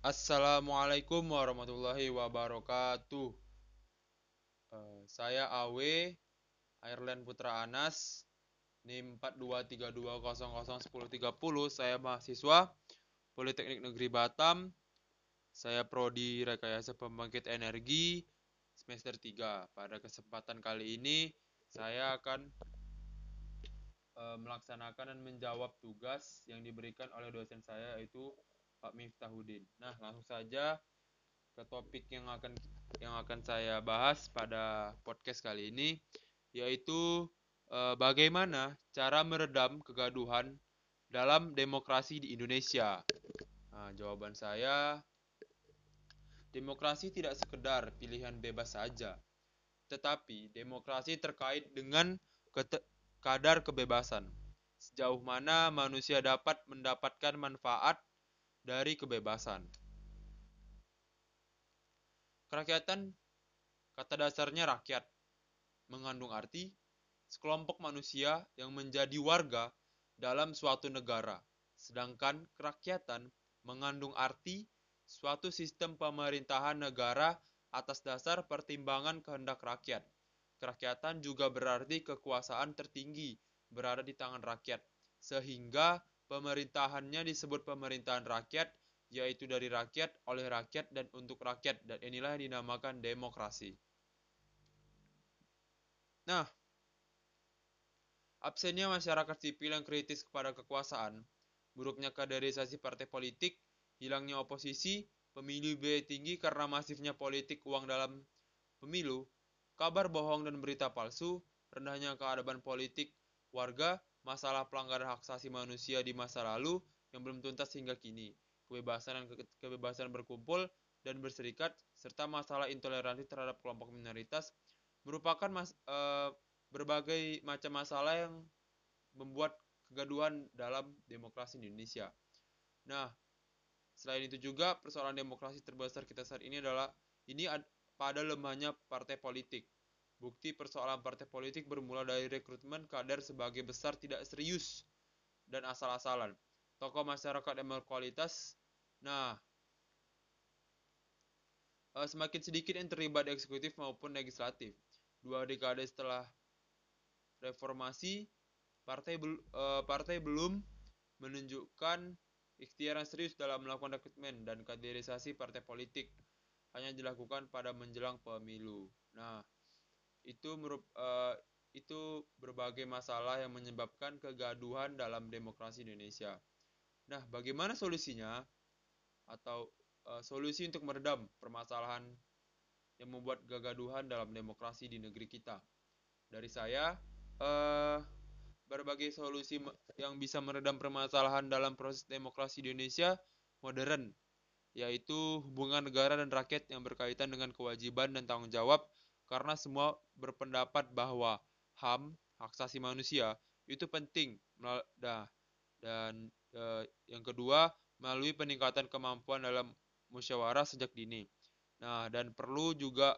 Assalamualaikum warahmatullahi wabarakatuh. Eh, saya Awe, Ireland Putra Anas, NIM 4232001030. Saya mahasiswa Politeknik Negeri Batam. Saya prodi Rekayasa Pembangkit Energi semester 3. Pada kesempatan kali ini saya akan eh, melaksanakan dan menjawab tugas yang diberikan oleh dosen saya yaitu Pak Miftahudin. Nah, langsung saja ke topik yang akan yang akan saya bahas pada podcast kali ini yaitu eh, bagaimana cara meredam kegaduhan dalam demokrasi di Indonesia. Nah, jawaban saya demokrasi tidak sekedar pilihan bebas saja, tetapi demokrasi terkait dengan kadar kebebasan. Sejauh mana manusia dapat mendapatkan manfaat dari kebebasan. Kerakyatan kata dasarnya rakyat mengandung arti sekelompok manusia yang menjadi warga dalam suatu negara. Sedangkan kerakyatan mengandung arti suatu sistem pemerintahan negara atas dasar pertimbangan kehendak rakyat. Kerakyatan juga berarti kekuasaan tertinggi berada di tangan rakyat, sehingga Pemerintahannya disebut pemerintahan rakyat, yaitu dari rakyat, oleh rakyat, dan untuk rakyat. Dan inilah yang dinamakan demokrasi. Nah, absennya masyarakat sipil yang kritis kepada kekuasaan, buruknya kaderisasi partai politik, hilangnya oposisi, pemilu biaya tinggi karena masifnya politik uang dalam pemilu, kabar bohong dan berita palsu, rendahnya keadaban politik warga, masalah pelanggaran hak asasi manusia di masa lalu yang belum tuntas hingga kini, kebebasan dan ke kebebasan berkumpul dan berserikat, serta masalah intoleransi terhadap kelompok minoritas merupakan mas, e, berbagai macam masalah yang membuat kegaduhan dalam demokrasi Indonesia. Nah, selain itu juga persoalan demokrasi terbesar kita saat ini adalah ini pada lemahnya partai politik. Bukti persoalan partai politik bermula dari rekrutmen kader sebagai besar tidak serius dan asal-asalan. Tokoh masyarakat yang berkualitas, nah, eh, semakin sedikit yang terlibat eksekutif maupun legislatif. Dua dekade setelah reformasi, partai, uh, partai belum menunjukkan ikhtiar yang serius dalam melakukan rekrutmen dan kaderisasi partai politik hanya dilakukan pada menjelang pemilu. Nah, itu uh, itu berbagai masalah yang menyebabkan kegaduhan dalam demokrasi Indonesia. Nah, bagaimana solusinya atau uh, solusi untuk meredam permasalahan yang membuat kegaduhan dalam demokrasi di negeri kita? Dari saya, uh, berbagai solusi yang bisa meredam permasalahan dalam proses demokrasi di Indonesia modern, yaitu hubungan negara dan rakyat yang berkaitan dengan kewajiban dan tanggung jawab karena semua berpendapat bahwa HAM hak asasi manusia itu penting nah, dan uh, yang kedua melalui peningkatan kemampuan dalam musyawarah sejak dini. Nah, dan perlu juga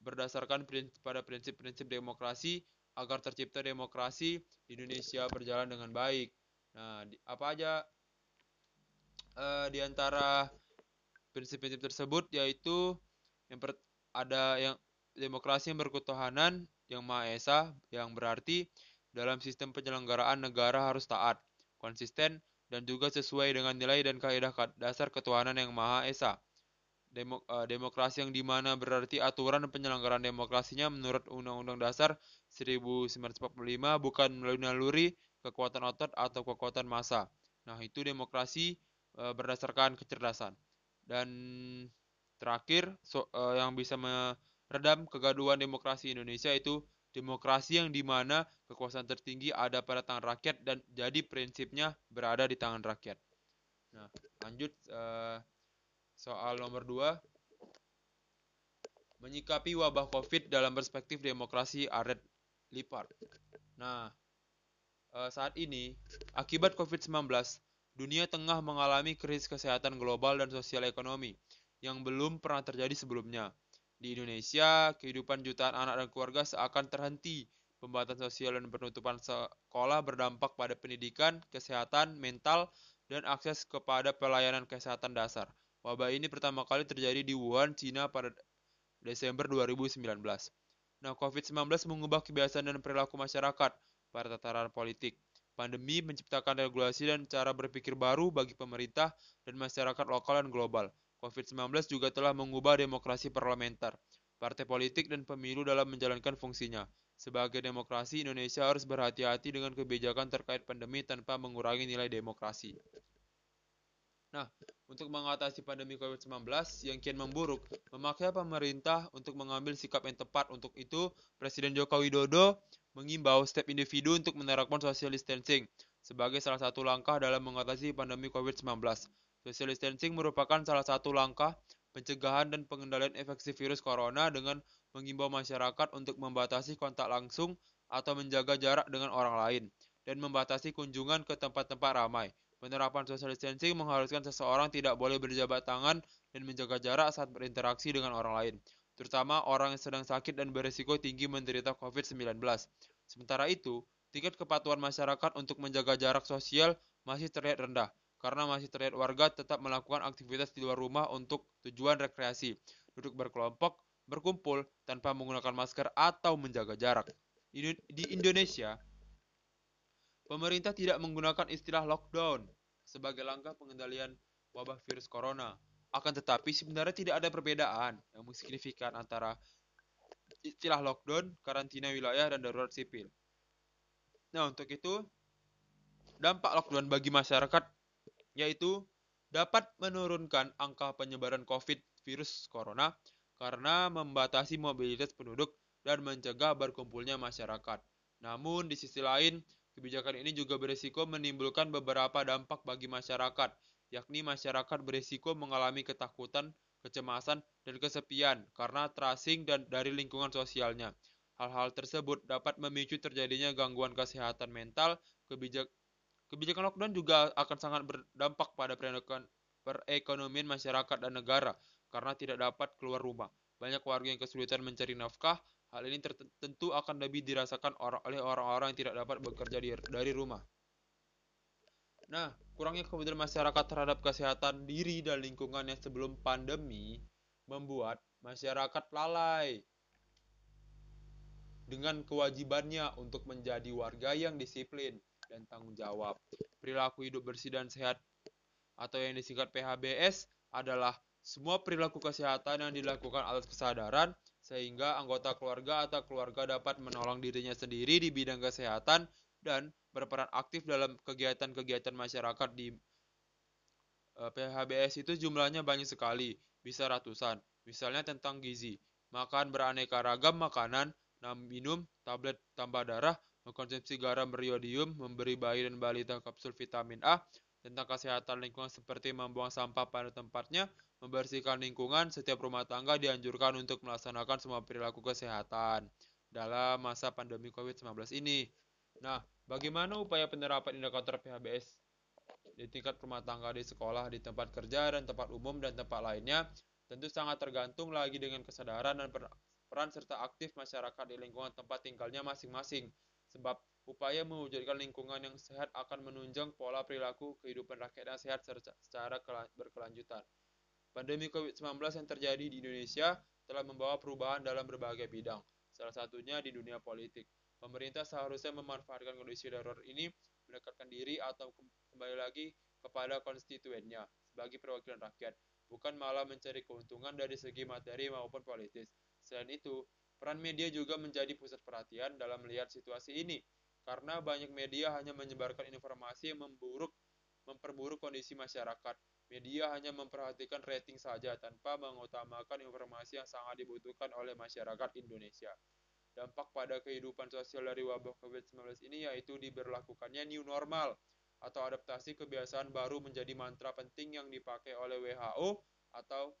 berdasarkan prinsip, pada prinsip-prinsip demokrasi agar tercipta demokrasi di Indonesia berjalan dengan baik. Nah, di, apa aja uh, di antara prinsip-prinsip tersebut yaitu yang per, ada yang demokrasi yang berketuhanan yang Maha Esa yang berarti dalam sistem penyelenggaraan negara harus taat, konsisten, dan juga sesuai dengan nilai dan kaidah dasar ketuhanan yang Maha Esa. Demo, uh, demokrasi yang di mana berarti aturan penyelenggaraan demokrasinya menurut Undang-Undang Dasar 1945 bukan melalui naluri, kekuatan otot, atau kekuatan massa. Nah, itu demokrasi uh, berdasarkan kecerdasan. Dan terakhir, so, uh, yang bisa me redam kegaduhan demokrasi Indonesia itu demokrasi yang di mana kekuasaan tertinggi ada pada tangan rakyat dan jadi prinsipnya berada di tangan rakyat. Nah, lanjut uh, soal nomor dua. Menyikapi wabah COVID dalam perspektif demokrasi Aret Lipart. Nah, uh, saat ini akibat COVID-19, dunia tengah mengalami krisis kesehatan global dan sosial ekonomi yang belum pernah terjadi sebelumnya. Di Indonesia, kehidupan jutaan anak dan keluarga seakan terhenti. Pembatasan sosial dan penutupan sekolah berdampak pada pendidikan, kesehatan, mental, dan akses kepada pelayanan kesehatan dasar. Wabah ini pertama kali terjadi di Wuhan, Cina pada Desember 2019. Nah, COVID-19 mengubah kebiasaan dan perilaku masyarakat pada tataran politik. Pandemi menciptakan regulasi dan cara berpikir baru bagi pemerintah dan masyarakat lokal dan global. COVID-19 juga telah mengubah demokrasi parlementer, partai politik, dan pemilu dalam menjalankan fungsinya. Sebagai demokrasi, Indonesia harus berhati-hati dengan kebijakan terkait pandemi tanpa mengurangi nilai demokrasi. Nah, untuk mengatasi pandemi COVID-19 yang kian memburuk, memakai pemerintah untuk mengambil sikap yang tepat. Untuk itu, Presiden Joko Widodo mengimbau setiap individu untuk menerapkan social distancing sebagai salah satu langkah dalam mengatasi pandemi COVID-19. Social distancing merupakan salah satu langkah pencegahan dan pengendalian infeksi virus corona dengan mengimbau masyarakat untuk membatasi kontak langsung atau menjaga jarak dengan orang lain dan membatasi kunjungan ke tempat-tempat ramai. Penerapan social distancing mengharuskan seseorang tidak boleh berjabat tangan dan menjaga jarak saat berinteraksi dengan orang lain, terutama orang yang sedang sakit dan berisiko tinggi menderita COVID-19. Sementara itu, tingkat kepatuhan masyarakat untuk menjaga jarak sosial masih terlihat rendah, karena masih terlihat warga tetap melakukan aktivitas di luar rumah untuk tujuan rekreasi, duduk berkelompok, berkumpul tanpa menggunakan masker atau menjaga jarak. Di Indonesia, pemerintah tidak menggunakan istilah lockdown sebagai langkah pengendalian wabah virus corona. Akan tetapi sebenarnya tidak ada perbedaan yang signifikan antara istilah lockdown, karantina wilayah, dan darurat sipil. Nah, untuk itu, dampak lockdown bagi masyarakat yaitu dapat menurunkan angka penyebaran COVID virus corona karena membatasi mobilitas penduduk dan mencegah berkumpulnya masyarakat. Namun di sisi lain, kebijakan ini juga berisiko menimbulkan beberapa dampak bagi masyarakat, yakni masyarakat berisiko mengalami ketakutan, kecemasan, dan kesepian karena tracing dan dari lingkungan sosialnya. Hal-hal tersebut dapat memicu terjadinya gangguan kesehatan mental, kebijak, Kebijakan lockdown juga akan sangat berdampak pada perekonomian masyarakat dan negara karena tidak dapat keluar rumah. Banyak warga yang kesulitan mencari nafkah. Hal ini tentu akan lebih dirasakan oleh orang-orang yang tidak dapat bekerja dari rumah. Nah, kurangnya kemudian masyarakat terhadap kesehatan diri dan lingkungan yang sebelum pandemi membuat masyarakat lalai dengan kewajibannya untuk menjadi warga yang disiplin dan tanggung jawab. Perilaku hidup bersih dan sehat atau yang disingkat PHBS adalah semua perilaku kesehatan yang dilakukan atas kesadaran sehingga anggota keluarga atau keluarga dapat menolong dirinya sendiri di bidang kesehatan dan berperan aktif dalam kegiatan-kegiatan masyarakat di eh, PHBS itu jumlahnya banyak sekali, bisa ratusan. Misalnya tentang gizi, makan beraneka ragam makanan, minum tablet tambah darah, mengkonsumsi garam beriodium, memberi bayi dan balita kapsul vitamin A, tentang kesehatan lingkungan seperti membuang sampah pada tempatnya, membersihkan lingkungan, setiap rumah tangga dianjurkan untuk melaksanakan semua perilaku kesehatan dalam masa pandemi COVID-19 ini. Nah, bagaimana upaya penerapan indikator PHBS di tingkat rumah tangga di sekolah, di tempat kerja, dan tempat umum, dan tempat lainnya? Tentu sangat tergantung lagi dengan kesadaran dan peran serta aktif masyarakat di lingkungan tempat tinggalnya masing-masing sebab upaya mewujudkan lingkungan yang sehat akan menunjang pola perilaku kehidupan rakyat yang sehat secara berkelanjutan. Pandemi COVID-19 yang terjadi di Indonesia telah membawa perubahan dalam berbagai bidang, salah satunya di dunia politik. Pemerintah seharusnya memanfaatkan kondisi darurat ini mendekatkan diri atau kembali lagi kepada konstituennya sebagai perwakilan rakyat, bukan malah mencari keuntungan dari segi materi maupun politis. Selain itu, Peran media juga menjadi pusat perhatian dalam melihat situasi ini, karena banyak media hanya menyebarkan informasi yang memburuk, memperburuk kondisi masyarakat. Media hanya memperhatikan rating saja tanpa mengutamakan informasi yang sangat dibutuhkan oleh masyarakat Indonesia. Dampak pada kehidupan sosial dari wabah COVID-19 ini yaitu diberlakukannya new normal atau adaptasi kebiasaan baru menjadi mantra penting yang dipakai oleh WHO atau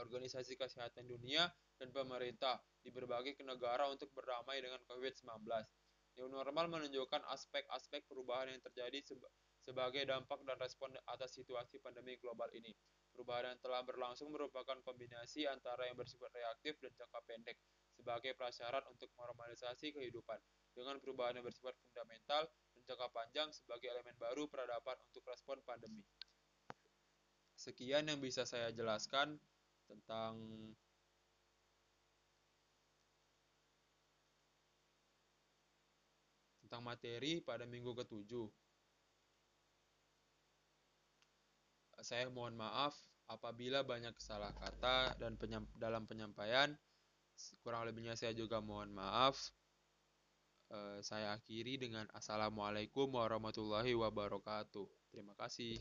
Organisasi Kesehatan Dunia, dan pemerintah di berbagai negara untuk berdamai dengan COVID-19. New normal menunjukkan aspek-aspek perubahan yang terjadi sebagai dampak dan respon atas situasi pandemi global ini. Perubahan yang telah berlangsung merupakan kombinasi antara yang bersifat reaktif dan jangka pendek sebagai prasyarat untuk normalisasi kehidupan, dengan perubahan yang bersifat fundamental dan jangka panjang sebagai elemen baru peradaban untuk respon pandemi. sekian yang bisa saya jelaskan tentang tentang materi pada minggu ketujuh. Saya mohon maaf apabila banyak salah kata dan penyam, dalam penyampaian. Kurang lebihnya saya juga mohon maaf. saya akhiri dengan Assalamualaikum warahmatullahi wabarakatuh. Terima kasih.